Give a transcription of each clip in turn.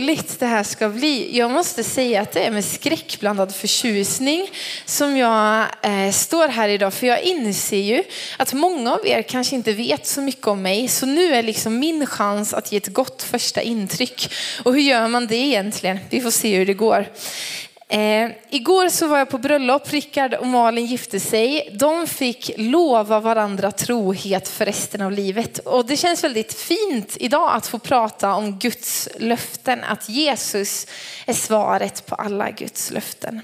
roligt det här ska bli. Jag måste säga att det är med skräckblandad förtjusning som jag eh, står här idag. För jag inser ju att många av er kanske inte vet så mycket om mig. Så nu är liksom min chans att ge ett gott första intryck. Och hur gör man det egentligen? Vi får se hur det går. Eh, igår så var jag på bröllop, Rickard och Malin gifte sig. De fick lova varandra trohet för resten av livet. Och det känns väldigt fint idag att få prata om Guds löften, att Jesus är svaret på alla Guds löften.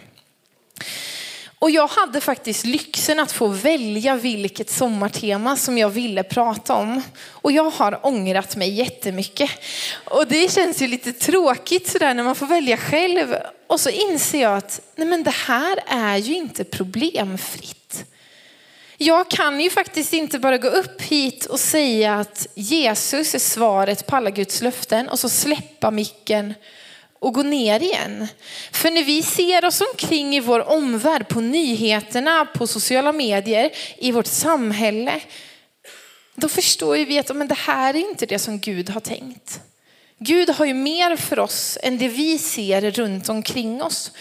Och jag hade faktiskt lyxen att få välja vilket sommartema som jag ville prata om. Och jag har ångrat mig jättemycket. Och det känns ju lite tråkigt sådär när man får välja själv. Och så inser jag att nej men det här är ju inte problemfritt. Jag kan ju faktiskt inte bara gå upp hit och säga att Jesus är svaret på alla Guds löften och så släppa micken och gå ner igen. För när vi ser oss omkring i vår omvärld, på nyheterna, på sociala medier, i vårt samhälle, då förstår vi att men det här är inte det som Gud har tänkt. Gud har ju mer för oss än det vi ser runt omkring oss.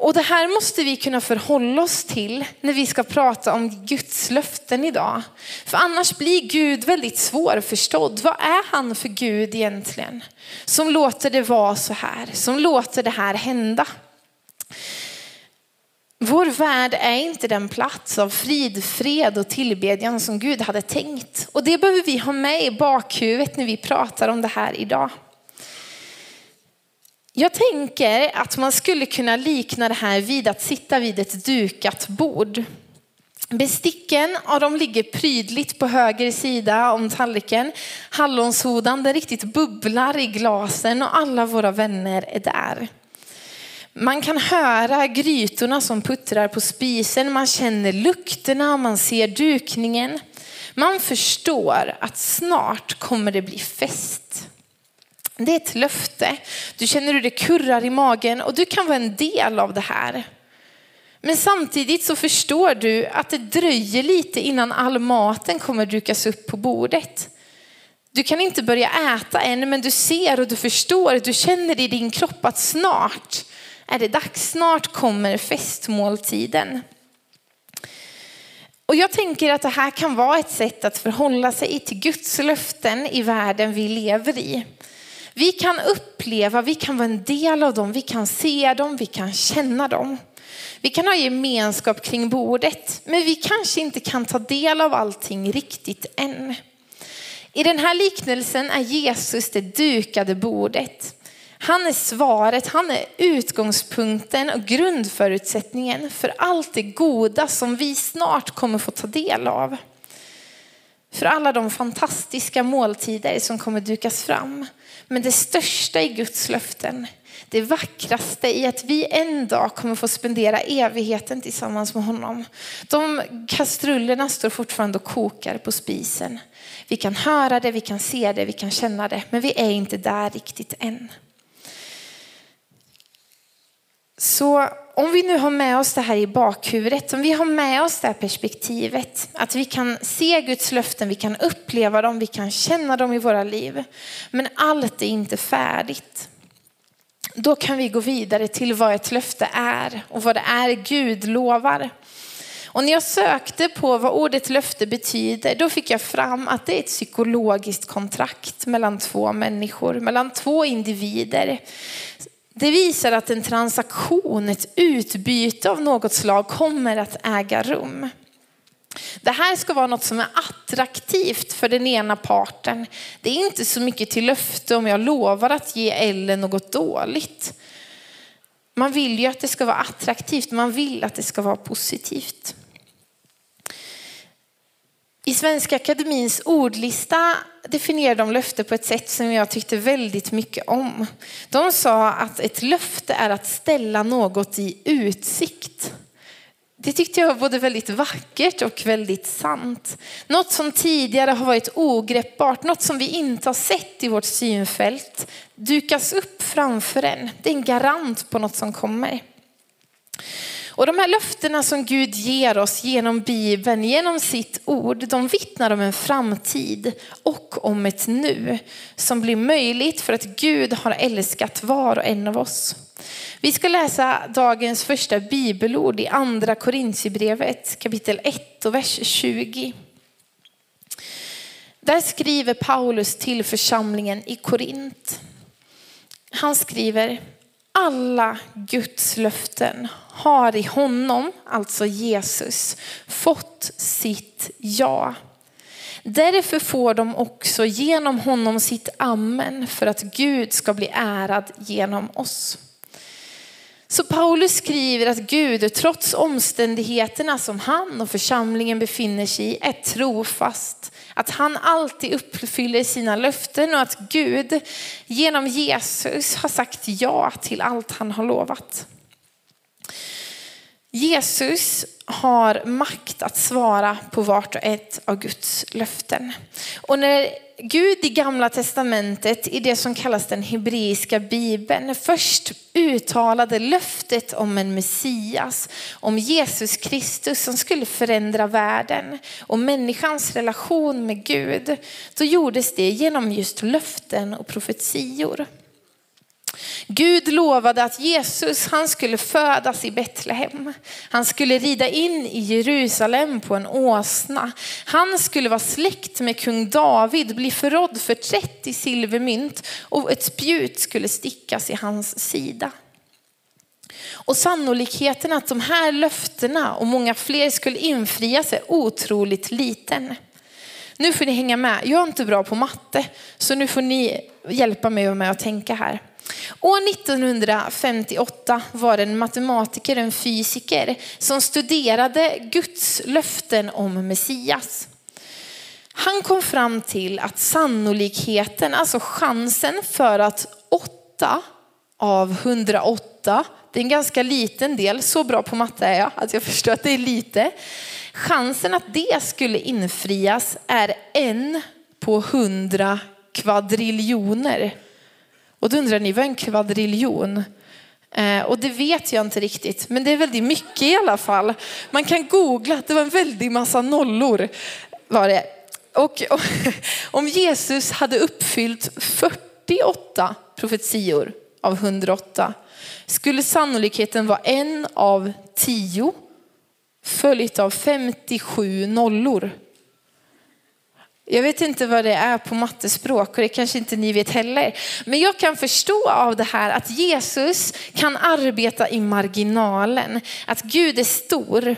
Och det här måste vi kunna förhålla oss till när vi ska prata om Guds löften idag. För annars blir Gud väldigt svårförstådd. Vad är han för Gud egentligen? Som låter det vara så här, som låter det här hända. Vår värld är inte den plats av frid, fred och tillbedjan som Gud hade tänkt. Och det behöver vi ha med i bakhuvudet när vi pratar om det här idag. Jag tänker att man skulle kunna likna det här vid att sitta vid ett dukat bord. Besticken, ja, de ligger prydligt på höger sida om tallriken. Hallonsodan, den riktigt bubblar i glasen och alla våra vänner är där. Man kan höra grytorna som puttrar på spisen, man känner lukterna, man ser dukningen. Man förstår att snart kommer det bli fest. Det är ett löfte. Du känner hur det kurrar i magen och du kan vara en del av det här. Men samtidigt så förstår du att det dröjer lite innan all maten kommer dukas upp på bordet. Du kan inte börja äta än, men du ser och du förstår, du känner i din kropp att snart är det dags, snart kommer festmåltiden. Och jag tänker att det här kan vara ett sätt att förhålla sig till Guds löften i världen vi lever i. Vi kan uppleva, vi kan vara en del av dem, vi kan se dem, vi kan känna dem. Vi kan ha gemenskap kring bordet, men vi kanske inte kan ta del av allting riktigt än. I den här liknelsen är Jesus det dukade bordet. Han är svaret, han är utgångspunkten och grundförutsättningen för allt det goda som vi snart kommer få ta del av. För alla de fantastiska måltider som kommer dukas fram. Men det största i Guds löften, det vackraste i att vi en dag kommer få spendera evigheten tillsammans med honom. De kastrullerna står fortfarande och kokar på spisen. Vi kan höra det, vi kan se det, vi kan känna det, men vi är inte där riktigt än. Så om vi nu har med oss det här i bakhuvudet, om vi har med oss det här perspektivet, att vi kan se Guds löften, vi kan uppleva dem, vi kan känna dem i våra liv. Men allt är inte färdigt. Då kan vi gå vidare till vad ett löfte är och vad det är Gud lovar. Och när jag sökte på vad ordet löfte betyder, då fick jag fram att det är ett psykologiskt kontrakt mellan två människor, mellan två individer det visar att en transaktion, ett utbyte av något slag kommer att äga rum. Det här ska vara något som är attraktivt för den ena parten. Det är inte så mycket till löfte om jag lovar att ge Ellen något dåligt. Man vill ju att det ska vara attraktivt, man vill att det ska vara positivt. I Svenska Akademins ordlista definierar de löfte på ett sätt som jag tyckte väldigt mycket om. De sa att ett löfte är att ställa något i utsikt. Det tyckte jag var både väldigt vackert och väldigt sant. Något som tidigare har varit ogreppbart, något som vi inte har sett i vårt synfält, dukas upp framför en. Det är en garant på något som kommer. Och de här löftena som Gud ger oss genom Bibeln, genom sitt ord, de vittnar om en framtid och om ett nu som blir möjligt för att Gud har älskat var och en av oss. Vi ska läsa dagens första bibelord i andra Korintierbrevet kapitel 1 och vers 20. Där skriver Paulus till församlingen i Korint. Han skriver alla Guds löften har i honom, alltså Jesus, fått sitt ja. Därför får de också genom honom sitt amen för att Gud ska bli ärad genom oss. Så Paulus skriver att Gud, trots omständigheterna som han och församlingen befinner sig i, är trofast. Att han alltid uppfyller sina löften och att Gud genom Jesus har sagt ja till allt han har lovat. Jesus har makt att svara på vart och ett av Guds löften. Och när Gud i gamla testamentet i det som kallas den hebreiska bibeln först uttalade löftet om en Messias, om Jesus Kristus som skulle förändra världen och människans relation med Gud, då gjordes det genom just löften och profetior. Gud lovade att Jesus han skulle födas i Betlehem. Han skulle rida in i Jerusalem på en åsna. Han skulle vara släkt med kung David, bli förrådd för 30 silvermynt och ett spjut skulle stickas i hans sida. Och sannolikheten att de här löftena och många fler skulle infrias är otroligt liten. Nu får ni hänga med. Jag är inte bra på matte, så nu får ni hjälpa mig med att tänka här. År 1958 var det en matematiker, en fysiker, som studerade Guds löften om Messias. Han kom fram till att sannolikheten, alltså chansen för att 8 av 108, det är en ganska liten del, så bra på matte är jag att jag förstår att det är lite. Chansen att det skulle infrias är en på 100 kvadriljoner. Och då undrar ni, vad är en kvadriljon? Eh, och det vet jag inte riktigt, men det är väldigt mycket i alla fall. Man kan googla, det var en väldig massa nollor. Var det. Och, och om Jesus hade uppfyllt 48 profetior av 108 skulle sannolikheten vara en av tio följt av 57 nollor. Jag vet inte vad det är på mattespråk och det kanske inte ni vet heller. Men jag kan förstå av det här att Jesus kan arbeta i marginalen. Att Gud är stor.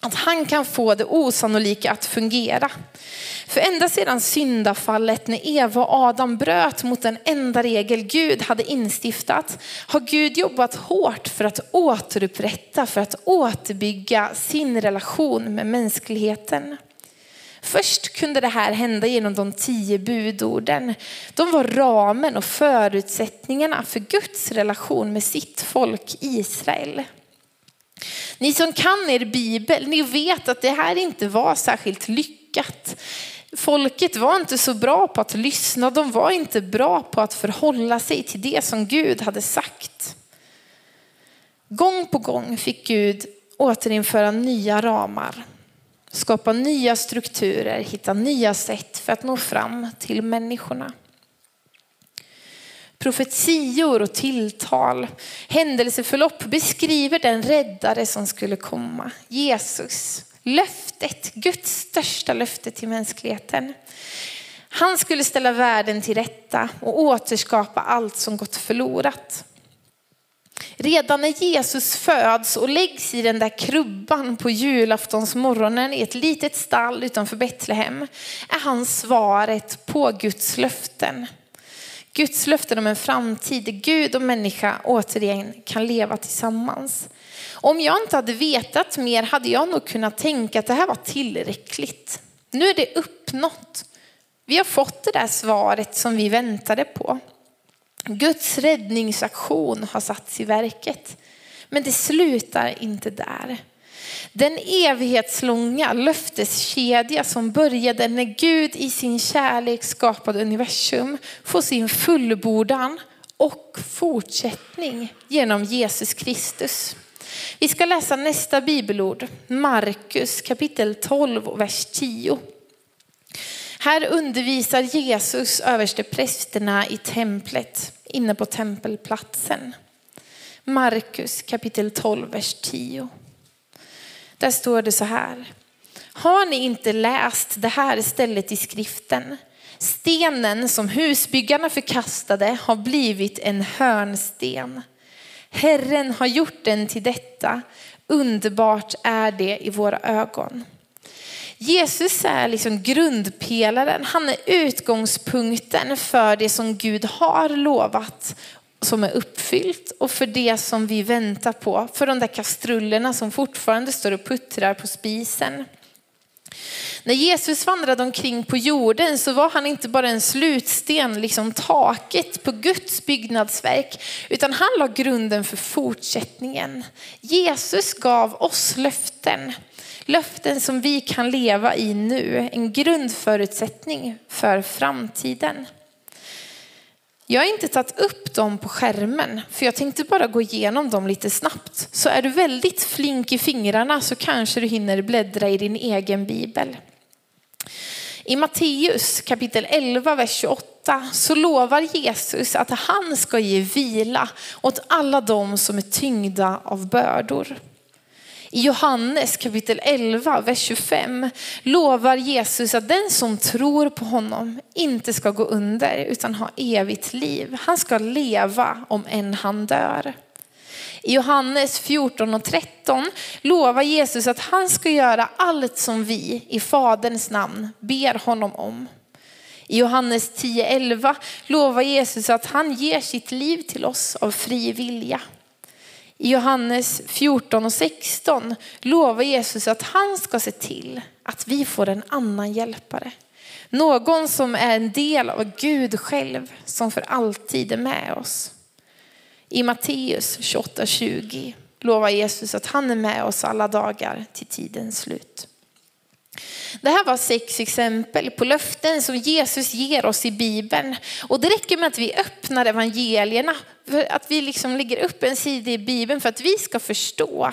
Att han kan få det osannolika att fungera. För ända sedan syndafallet när Eva och Adam bröt mot den enda regel Gud hade instiftat har Gud jobbat hårt för att återupprätta, för att återbygga sin relation med mänskligheten. Först kunde det här hända genom de tio budorden. De var ramen och förutsättningarna för Guds relation med sitt folk Israel. Ni som kan er bibel, ni vet att det här inte var särskilt lyckat. Folket var inte så bra på att lyssna, de var inte bra på att förhålla sig till det som Gud hade sagt. Gång på gång fick Gud återinföra nya ramar skapa nya strukturer, hitta nya sätt för att nå fram till människorna. Profetior och tilltal, händelseförlopp beskriver den räddare som skulle komma, Jesus. Löftet, Guds största löfte till mänskligheten. Han skulle ställa världen till rätta och återskapa allt som gått förlorat. Redan när Jesus föds och läggs i den där krubban på julaftonsmorgonen i ett litet stall utanför Betlehem är han svaret på Guds löften. Guds löften om en framtid där Gud och människa återigen kan leva tillsammans. Om jag inte hade vetat mer hade jag nog kunnat tänka att det här var tillräckligt. Nu är det uppnått. Vi har fått det där svaret som vi väntade på. Guds räddningsaktion har satts i verket. Men det slutar inte där. Den evighetslånga löfteskedja som började när Gud i sin kärlek skapade universum får sin fullbordan och fortsättning genom Jesus Kristus. Vi ska läsa nästa bibelord, Markus kapitel 12 och vers 10. Här undervisar Jesus översteprästerna i templet, inne på tempelplatsen. Markus kapitel 12, vers 10. Där står det så här. Har ni inte läst det här stället i skriften? Stenen som husbyggarna förkastade har blivit en hörnsten. Herren har gjort den till detta. Underbart är det i våra ögon. Jesus är liksom grundpelaren, han är utgångspunkten för det som Gud har lovat som är uppfyllt och för det som vi väntar på, för de där kastrullerna som fortfarande står och puttrar på spisen. När Jesus vandrade omkring på jorden så var han inte bara en slutsten, liksom taket på Guds byggnadsverk, utan han la grunden för fortsättningen. Jesus gav oss löften, löften som vi kan leva i nu, en grundförutsättning för framtiden. Jag har inte tagit upp dem på skärmen, för jag tänkte bara gå igenom dem lite snabbt. Så är du väldigt flink i fingrarna så kanske du hinner bläddra i din egen bibel. I Matteus kapitel 11, vers 28 så lovar Jesus att han ska ge vila åt alla de som är tyngda av bördor. I Johannes kapitel 11, vers 25 lovar Jesus att den som tror på honom inte ska gå under utan ha evigt liv. Han ska leva om än han dör. I Johannes 14 och 13 lovar Jesus att han ska göra allt som vi i Faderns namn ber honom om. I Johannes 10.11 lovar Jesus att han ger sitt liv till oss av fri vilja. I Johannes 14 och 16 lovar Jesus att han ska se till att vi får en annan hjälpare. Någon som är en del av Gud själv, som för alltid är med oss. I Matteus 28.20 lovar Jesus att han är med oss alla dagar till tidens slut. Det här var sex exempel på löften som Jesus ger oss i Bibeln. Och det räcker med att vi öppnar evangelierna, att vi liksom lägger upp en sida i Bibeln för att vi ska förstå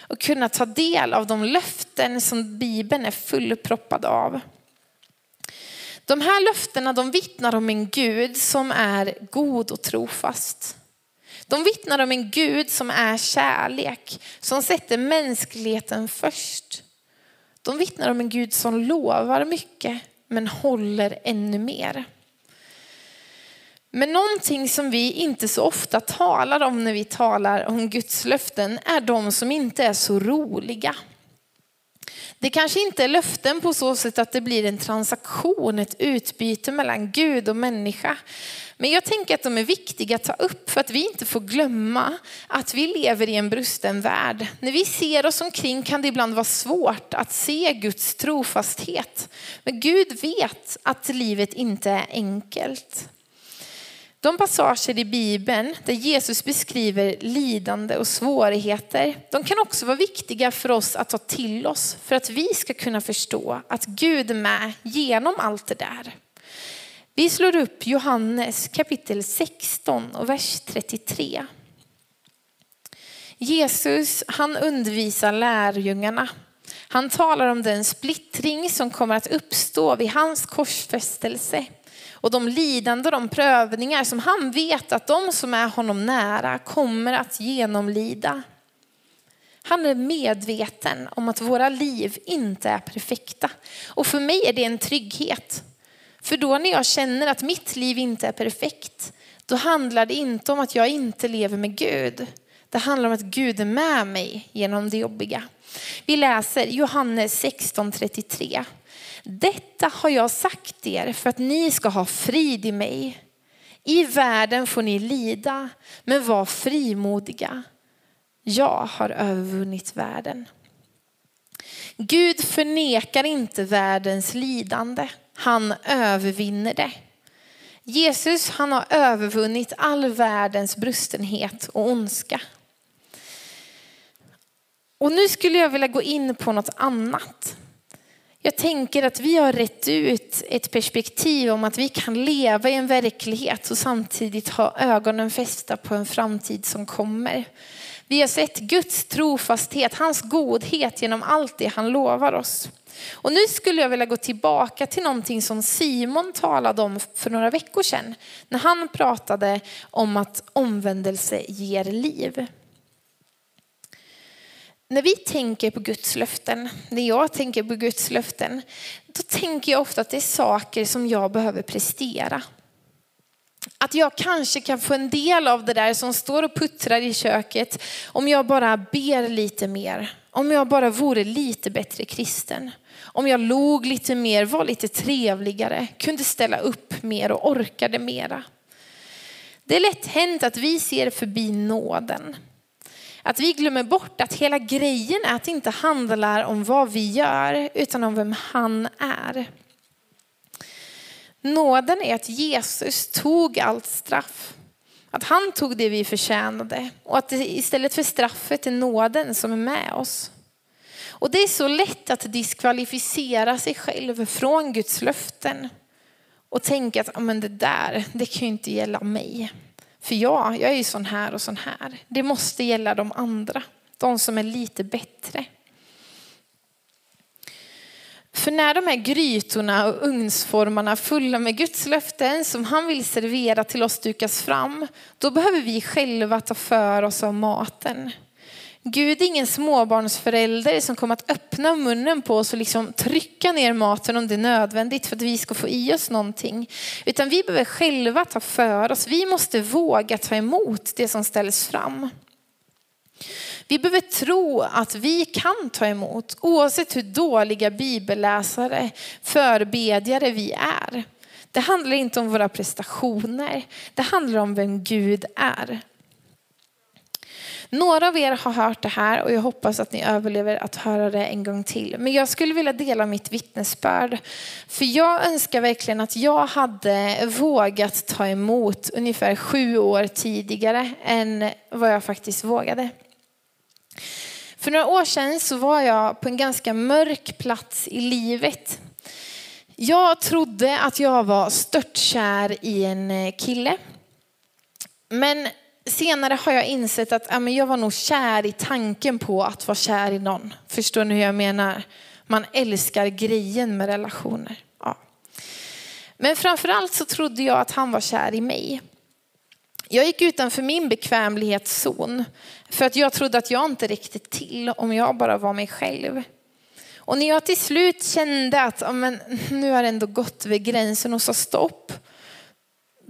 och kunna ta del av de löften som Bibeln är fullproppad av. De här löftena de vittnar om en Gud som är god och trofast. De vittnar om en Gud som är kärlek, som sätter mänskligheten först. De vittnar om en Gud som lovar mycket men håller ännu mer. Men någonting som vi inte så ofta talar om när vi talar om Guds löften är de som inte är så roliga. Det kanske inte är löften på så sätt att det blir en transaktion, ett utbyte mellan Gud och människa. Men jag tänker att de är viktiga att ta upp för att vi inte får glömma att vi lever i en brusten värld. När vi ser oss omkring kan det ibland vara svårt att se Guds trofasthet. Men Gud vet att livet inte är enkelt. De passager i Bibeln där Jesus beskriver lidande och svårigheter, de kan också vara viktiga för oss att ta till oss för att vi ska kunna förstå att Gud är med genom allt det där. Vi slår upp Johannes kapitel 16 och vers 33. Jesus han undervisar lärjungarna. Han talar om den splittring som kommer att uppstå vid hans korsfästelse och de lidande och de prövningar som han vet att de som är honom nära kommer att genomlida. Han är medveten om att våra liv inte är perfekta. Och för mig är det en trygghet. För då när jag känner att mitt liv inte är perfekt, då handlar det inte om att jag inte lever med Gud. Det handlar om att Gud är med mig genom det jobbiga. Vi läser Johannes 16.33. Detta har jag sagt er för att ni ska ha frid i mig. I världen får ni lida, men var frimodiga. Jag har övervunnit världen. Gud förnekar inte världens lidande. Han övervinner det. Jesus han har övervunnit all världens brustenhet och ondska. Och nu skulle jag vilja gå in på något annat. Jag tänker att vi har rätt ut ett perspektiv om att vi kan leva i en verklighet och samtidigt ha ögonen fästa på en framtid som kommer. Vi har sett Guds trofasthet, hans godhet genom allt det han lovar oss. Och nu skulle jag vilja gå tillbaka till någonting som Simon talade om för några veckor sedan. När han pratade om att omvändelse ger liv. När vi tänker på Guds löften, när jag tänker på Guds löften, då tänker jag ofta att det är saker som jag behöver prestera. Att jag kanske kan få en del av det där som står och puttrar i köket om jag bara ber lite mer. Om jag bara vore lite bättre kristen. Om jag log lite mer, var lite trevligare, kunde ställa upp mer och orkade mera. Det är lätt hänt att vi ser förbi nåden. Att vi glömmer bort att hela grejen är att det inte handlar om vad vi gör utan om vem han är. Nåden är att Jesus tog allt straff. Att han tog det vi förtjänade och att det istället för straffet är nåden som är med oss. Och det är så lätt att diskvalificera sig själv från Guds löften och tänka att men det där, det kan ju inte gälla mig. För jag, jag är ju sån här och sån här. Det måste gälla de andra, de som är lite bättre. För när de här grytorna och ugnsformarna fulla med Guds löften som han vill servera till oss dukas fram, då behöver vi själva ta för oss av maten. Gud är ingen småbarnsförälder som kommer att öppna munnen på oss och liksom trycka ner maten om det är nödvändigt för att vi ska få i oss någonting. Utan vi behöver själva ta för oss. Vi måste våga ta emot det som ställs fram. Vi behöver tro att vi kan ta emot oavsett hur dåliga bibelläsare, förbedjare vi är. Det handlar inte om våra prestationer. Det handlar om vem Gud är. Några av er har hört det här och jag hoppas att ni överlever att höra det en gång till. Men jag skulle vilja dela mitt vittnesbörd. För jag önskar verkligen att jag hade vågat ta emot ungefär sju år tidigare än vad jag faktiskt vågade. För några år sedan så var jag på en ganska mörk plats i livet. Jag trodde att jag var störtkär i en eh, kille. Men senare har jag insett att ja, men jag var nog kär i tanken på att vara kär i någon. Förstår ni hur jag menar? Man älskar grejen med relationer. Ja. Men framförallt så trodde jag att han var kär i mig. Jag gick utanför min bekvämlighetszon för att jag trodde att jag inte räckte till om jag bara var mig själv. Och när jag till slut kände att amen, nu har det ändå gått över gränsen och sa stopp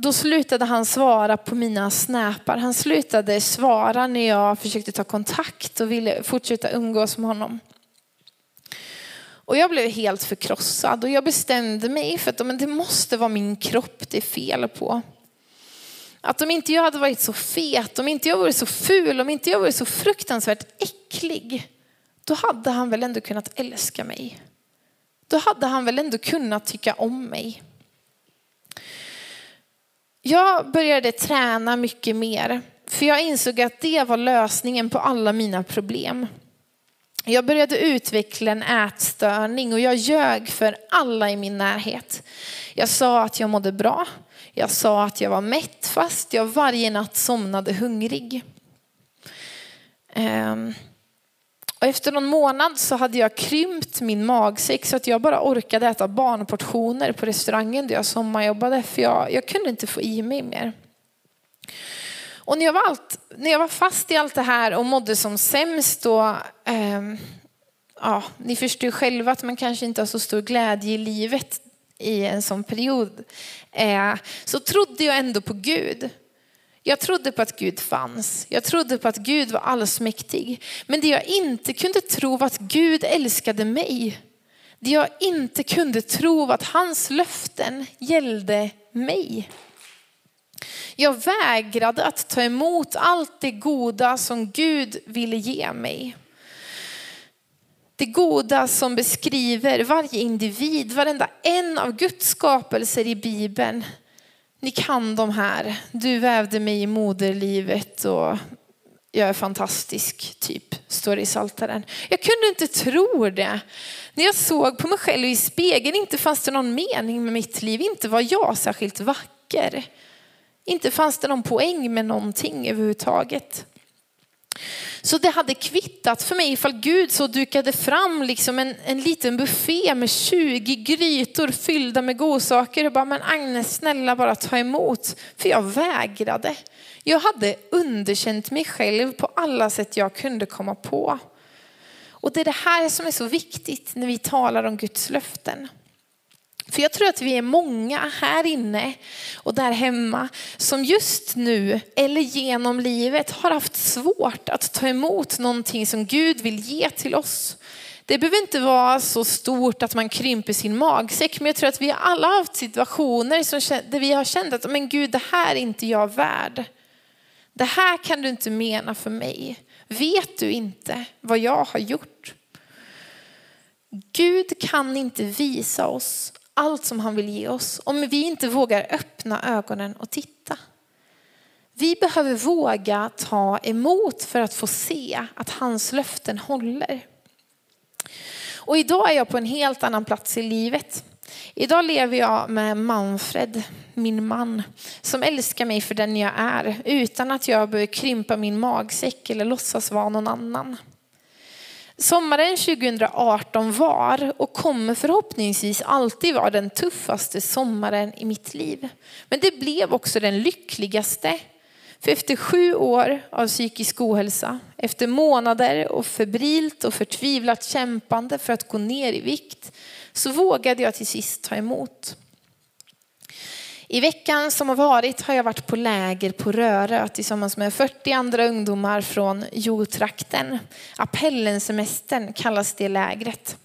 då slutade han svara på mina snäpar. Han slutade svara när jag försökte ta kontakt och ville fortsätta umgås med honom. Och jag blev helt förkrossad och jag bestämde mig för att men det måste vara min kropp det är fel på. Att om inte jag hade varit så fet, om inte jag varit så ful, om inte jag varit så fruktansvärt äcklig, då hade han väl ändå kunnat älska mig. Då hade han väl ändå kunnat tycka om mig. Jag började träna mycket mer, för jag insåg att det var lösningen på alla mina problem. Jag började utveckla en ätstörning och jag ljög för alla i min närhet. Jag sa att jag mådde bra. Jag sa att jag var mätt fast jag varje natt somnade hungrig. Ehm, och efter någon månad så hade jag krympt min magsäck så att jag bara orkade äta barnportioner på restaurangen där jag sommarjobbade för jag, jag kunde inte få i mig mer. Och när jag, var allt, när jag var fast i allt det här och mådde som sämst då, eh, ja, ni förstår själva att man kanske inte har så stor glädje i livet i en sån period, eh, så trodde jag ändå på Gud. Jag trodde på att Gud fanns. Jag trodde på att Gud var allsmäktig. Men det jag inte kunde tro var att Gud älskade mig. Det jag inte kunde tro var att hans löften gällde mig. Jag vägrade att ta emot allt det goda som Gud ville ge mig. Det goda som beskriver varje individ, varenda en av Guds skapelser i Bibeln ni kan de här. Du vävde mig i moderlivet och jag är fantastisk, typ. står det i Saltaren. Jag kunde inte tro det. När jag såg på mig själv i spegeln, inte fanns det någon mening med mitt liv, inte var jag särskilt vacker. Inte fanns det någon poäng med någonting överhuvudtaget. Så det hade kvittat för mig ifall Gud så dukade fram liksom en, en liten buffé med 20 grytor fyllda med godsaker och bara, men Agnes snälla bara ta emot. För jag vägrade. Jag hade underkänt mig själv på alla sätt jag kunde komma på. Och det är det här som är så viktigt när vi talar om Guds löften. För jag tror att vi är många här inne och där hemma som just nu eller genom livet har haft svårt att ta emot någonting som Gud vill ge till oss. Det behöver inte vara så stort att man krymper sin magsäck, men jag tror att vi alla har haft situationer som, där vi har känt att men Gud, det här är inte jag värd. Det här kan du inte mena för mig. Vet du inte vad jag har gjort? Gud kan inte visa oss allt som han vill ge oss om vi inte vågar öppna ögonen och titta. Vi behöver våga ta emot för att få se att hans löften håller. Och idag är jag på en helt annan plats i livet. Idag lever jag med Manfred, min man, som älskar mig för den jag är utan att jag behöver krympa min magsäck eller låtsas vara någon annan. Sommaren 2018 var och kommer förhoppningsvis alltid vara den tuffaste sommaren i mitt liv. Men det blev också den lyckligaste. För efter sju år av psykisk ohälsa, efter månader och febrilt och förtvivlat kämpande för att gå ner i vikt, så vågade jag till sist ta emot. I veckan som har varit har jag varit på läger på Rörö tillsammans med 40 andra ungdomar från Jotrakten. Appellensemestern kallas det lägret.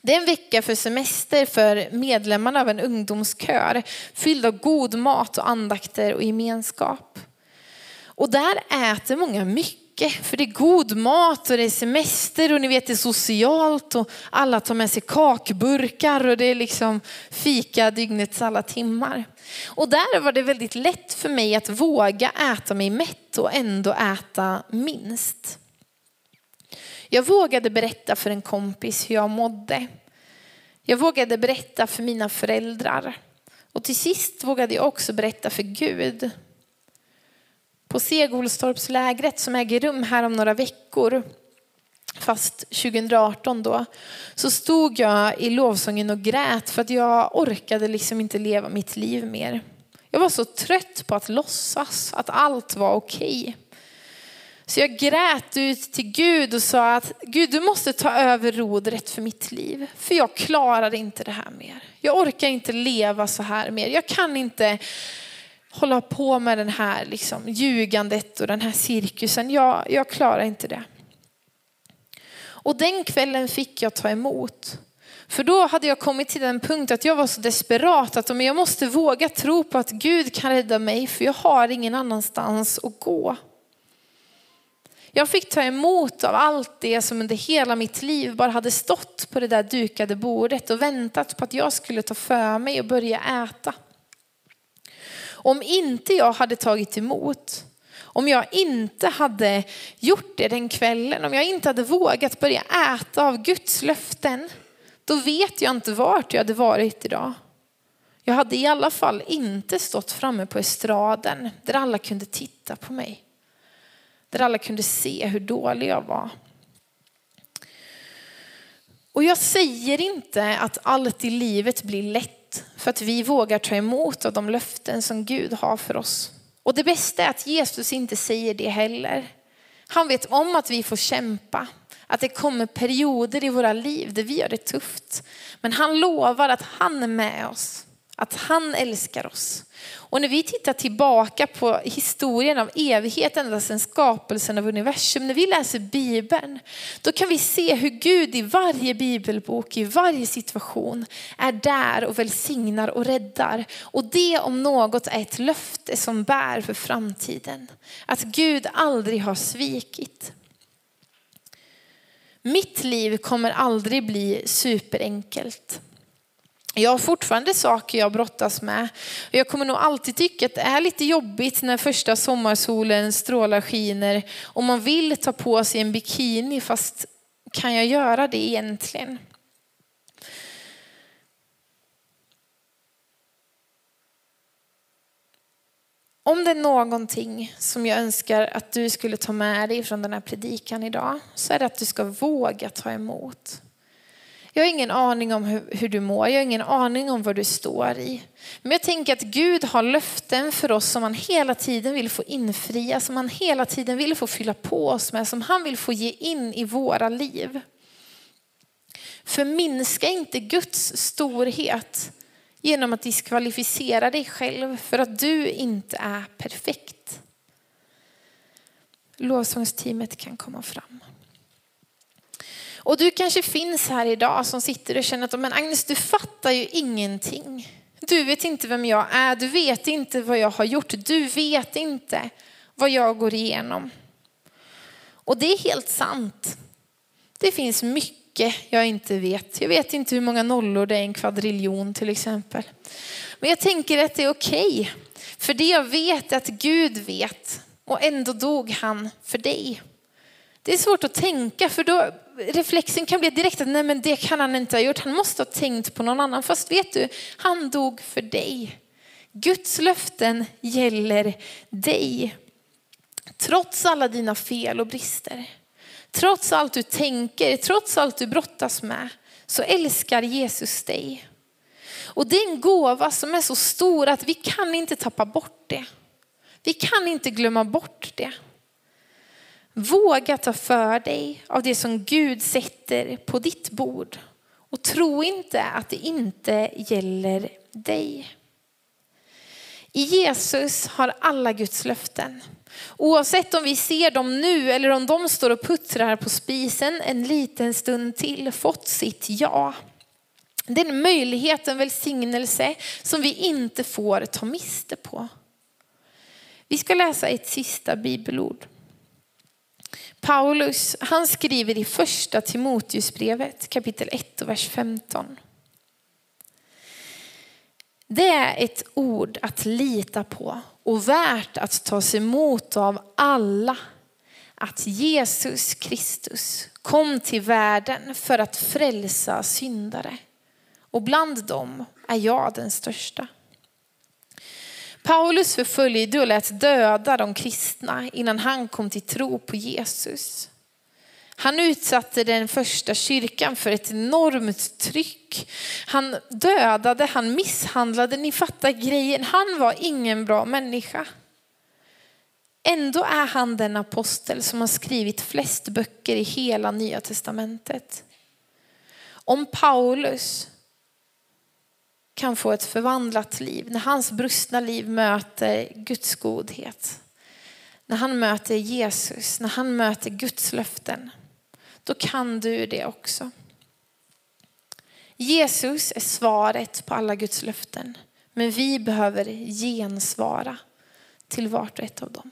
Det är en vecka för semester för medlemmarna av en ungdomskör fylld av god mat och andakter och gemenskap. Och där äter många mycket mycket. För det är god mat och det är semester och ni vet det är socialt och alla tar med sig kakburkar och det är liksom fika dygnets alla timmar. Och där var det väldigt lätt för mig att våga äta mig mätt och ändå äta minst. Jag vågade berätta för en kompis hur jag mådde. Jag vågade berätta för mina föräldrar. Och till sist vågade jag också berätta för Gud på Segolstorpslägret som äger rum här om några veckor, fast 2018 då, så stod jag i lovsången och grät för att jag orkade liksom inte leva mitt liv mer. Jag var så trött på att låtsas att allt var okej. Okay. Så jag grät ut till Gud och sa att Gud du måste ta över rodret för mitt liv. För jag klarar inte det här mer. Jag orkar inte leva så här mer. Jag kan inte hålla på med den här liksom, ljugandet och den här cirkusen. Jag, jag klarar inte det. Och den kvällen fick jag ta emot. För då hade jag kommit till den punkt att jag var så desperat att jag måste våga tro på att Gud kan rädda mig för jag har ingen annanstans att gå. Jag fick ta emot av allt det som under hela mitt liv bara hade stått på det där dukade bordet och väntat på att jag skulle ta för mig och börja äta. Om inte jag hade tagit emot, om jag inte hade gjort det den kvällen, om jag inte hade vågat börja äta av Guds löften, då vet jag inte vart jag hade varit idag. Jag hade i alla fall inte stått framme på estraden där alla kunde titta på mig. Där alla kunde se hur dålig jag var. Och jag säger inte att allt i livet blir lätt för att vi vågar ta emot av de löften som Gud har för oss. Och det bästa är att Jesus inte säger det heller. Han vet om att vi får kämpa, att det kommer perioder i våra liv där vi har det tufft. Men han lovar att han är med oss. Att han älskar oss. Och när vi tittar tillbaka på historien av evigheten, ända sedan skapelsen av universum, när vi läser Bibeln, då kan vi se hur Gud i varje bibelbok, i varje situation är där och välsignar och räddar. Och det om något är ett löfte som bär för framtiden. Att Gud aldrig har svikit. Mitt liv kommer aldrig bli superenkelt. Jag har fortfarande saker jag brottas med. Jag kommer nog alltid tycka att det är lite jobbigt när första sommarsolen strålar skiner och man vill ta på sig en bikini fast kan jag göra det egentligen? Om det är någonting som jag önskar att du skulle ta med dig från den här predikan idag så är det att du ska våga ta emot. Jag har ingen aning om hur, hur, du mår, jag har ingen aning om vad du står i. Men jag tänker att Gud har löften för oss som han hela tiden vill få infria, som han hela tiden vill få fylla på oss med, som han vill få ge in i våra liv. Förminska inte Guds storhet genom att diskvalificera dig själv för att du inte är perfekt. Lovsångsteamet kan komma fram. Och du kanske finns här idag som sitter och känner att men Agnes, du fattar ju ingenting. Du vet inte vem jag är, du vet inte vad jag har gjort, du vet inte vad jag går igenom. Och det är helt sant. Det finns mycket jag inte vet. Jag vet inte hur många nollor det är i en kvadriljon till exempel. Men jag tänker att det är okej. Okay. För det jag vet är att Gud vet och ändå dog han för dig. Det är svårt att tänka för då reflexen kan bli direkt att nej men det kan han inte ha gjort. Han måste ha tänkt på någon annan. Fast vet du, han dog för dig. Guds löften gäller dig. Trots alla dina fel och brister. Trots allt du tänker, trots allt du brottas med så älskar Jesus dig. Och det är en gåva som är så stor att vi kan inte tappa bort det. Vi kan inte glömma bort det. Våga ta för dig av det som Gud sätter på ditt bord. Och tro inte att det inte gäller dig. I Jesus har alla Guds löften. Oavsett om vi ser dem nu eller om de står och puttrar på spisen en liten stund till fått sitt ja. Den möjligheten möjlighet, en välsignelse som vi inte får ta miste på. Vi ska läsa ett sista bibelord. Paulus, han skriver i första Timoteusbrevet kapitel 1 och vers 15. Det är ett ord att lita på och värt att tas emot av alla. Att Jesus Kristus kom till världen för att frälsa syndare. Och bland dem är jag den största. Paulus förföljde och lät döda de kristna innan han kom till tro på Jesus. Han utsatte den första kyrkan för ett enormt tryck. Han dödade, han misshandlade, ni fattar grejen. Han var ingen bra människa. Ändå är han den apostel som har skrivit flest böcker i hela nya testamentet. Om Paulus kan få ett förvandlat liv. När hans brustna liv möter Guds godhet. När han möter Jesus, när han möter Guds löften. Då kan du det också. Jesus är svaret på alla Guds löften. Men vi behöver gensvara till vart och ett av dem.